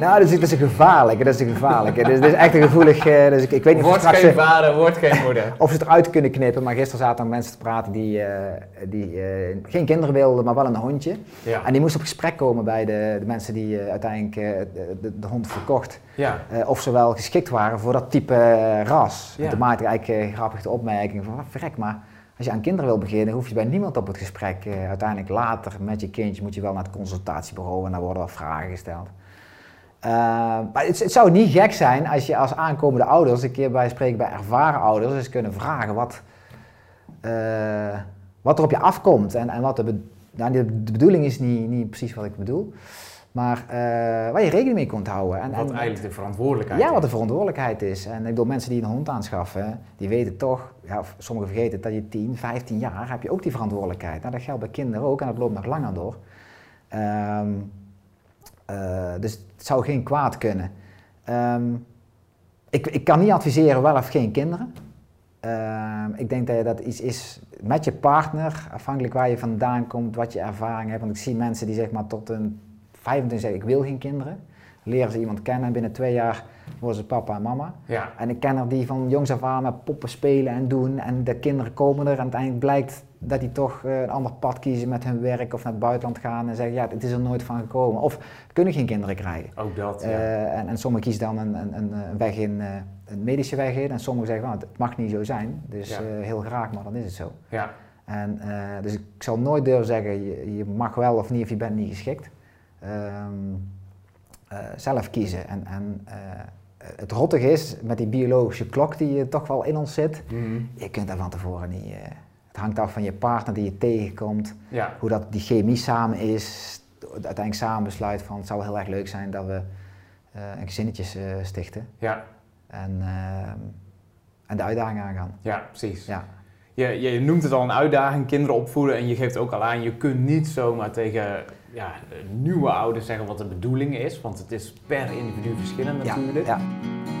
Nou, dat is, dat is een gevaarlijke, dat is een gevaarlijke. Dus, dat is echt een gevoelig, uh, dus ik, ik weet niet of Wordt geen vader, wordt geen moeder. Of ze het eruit kunnen knippen, maar gisteren zaten er mensen te praten die, uh, die uh, geen kinderen wilden, maar wel een hondje. Ja. En die moesten op gesprek komen bij de, de mensen die uiteindelijk de, de, hond verkocht. Ja. of ze wel geschikt waren voor dat type ras. Ja. En toen maakte ik eigenlijk grappig de opmerking van, verrek maar als je aan kinderen wil beginnen, hoef je bij niemand op het gesprek. Uiteindelijk later met je kindje moet je wel naar het consultatiebureau en daar worden wel vragen gesteld. Uh, maar het, het, zou niet gek zijn als je als aankomende ouders, een keer bij spreken bij ervaren ouders, eens kunnen vragen wat, uh, wat er op je afkomt. En, en wat de, nou, de, bedoeling is niet, niet precies wat ik bedoel. Maar uh, waar je rekening mee kunt houden. En, wat eigenlijk de verantwoordelijkheid Ja, wat de verantwoordelijkheid is. En ik bedoel, mensen die een hond aanschaffen, die weten toch, ja, sommigen vergeten dat je 10, 15 jaar heb je ook die verantwoordelijkheid. Nou, dat geldt bij kinderen ook en dat loopt nog langer door. Um, uh, dus het zou geen kwaad kunnen. Um, ik, ik kan niet adviseren wel of geen kinderen. Uh, ik denk dat dat iets is met je partner, afhankelijk waar je vandaan komt, wat je ervaring hebt. Want ik zie mensen die zeg maar tot een 25 zeggen, ik wil geen kinderen. Leren ze iemand kennen en binnen twee jaar worden ze papa en mama. Ja. En ik ken er die van jongs af aan met poppen spelen en doen. En de kinderen komen er en uiteindelijk blijkt dat die toch eh, een ander pad kiezen met hun werk of naar het buitenland gaan en zeggen, ja, het is er nooit van gekomen. Of kunnen geen kinderen krijgen. Ook dat, ja. Uh, en, en sommigen kiezen dan een, een, een weg in, uh, een medische weg in. En sommigen zeggen, well, het mag niet zo zijn. Dus ja. heel graag, maar dan is het zo. Ja. En, dus ik zal nooit durven zeggen, je, je, mag wel of niet, of je bent niet geschikt. Um, zelf kiezen. En, en het rottige is, met die biologische klok die toch wel in ons zit, mm. je kunt daar van tevoren niet het hangt af van je partner die je tegenkomt, ja. hoe dat die chemie samen is. Uiteindelijk samen besluit van het zou heel erg leuk zijn dat we uh, een gezinnetjes uh, stichten. Ja. En, uh, en de uitdaging aangaan. Ja, precies. Ja. Je, je noemt het al een uitdaging, kinderen opvoeden. En je geeft ook al aan, je kunt niet zomaar tegen ja, nieuwe ouders zeggen wat de bedoeling is. Want het is per individu verschillend natuurlijk. Ja. ja.